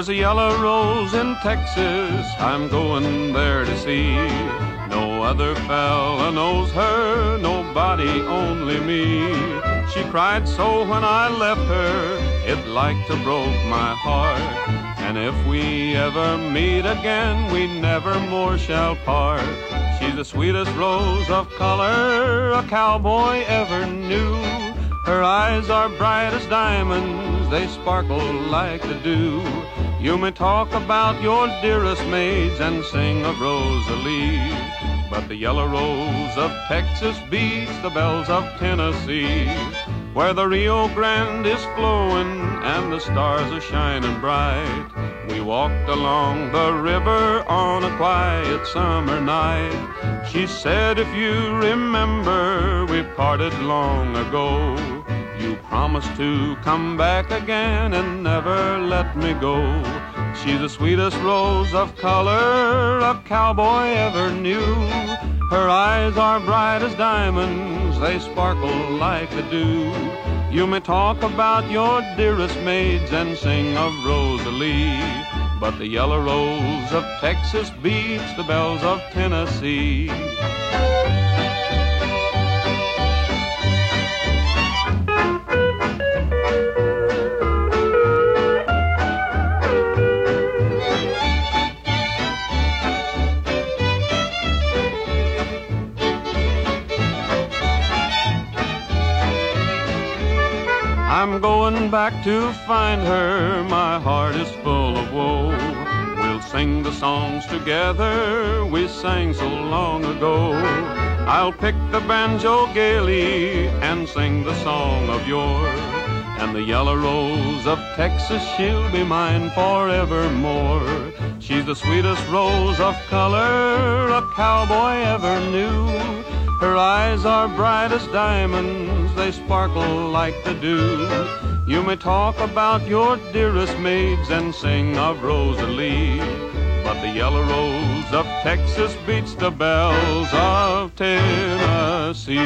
There's a yellow rose in Texas I'm going there to see. No other fella knows her, nobody, only me. She cried so when I left her, it like to broke my heart. And if we ever meet again, we never more shall part. She's the sweetest rose of color a cowboy ever knew. Her eyes are bright as diamonds, they sparkle like the dew. You may talk about your dearest maids and sing of Rosalie. But the yellow rose of Texas beats the belles of Tennessee, where the Rio Grande is flowing and the stars are shining bright. We walked along the river on a quiet summer night. She said, if you remember, we parted long ago. You promised to come back again and never let me go. She's the sweetest rose of color a cowboy ever knew. Her eyes are bright as diamonds, they sparkle like the dew. You may talk about your dearest maids and sing of Rosalie, but the yellow rose of Texas beats the belles of Tennessee. I'm going back to find her, my heart is full of woe. We'll sing the songs together we sang so long ago. I'll pick the banjo gaily and sing the song of yore. And the yellow rose of Texas, she'll be mine forevermore. She's the sweetest rose of color a cowboy ever knew. Her eyes are bright as diamonds, they sparkle like the dew. You may talk about your dearest maids and sing of Rosalie, but the yellow rose of Texas beats the belles of Tennessee.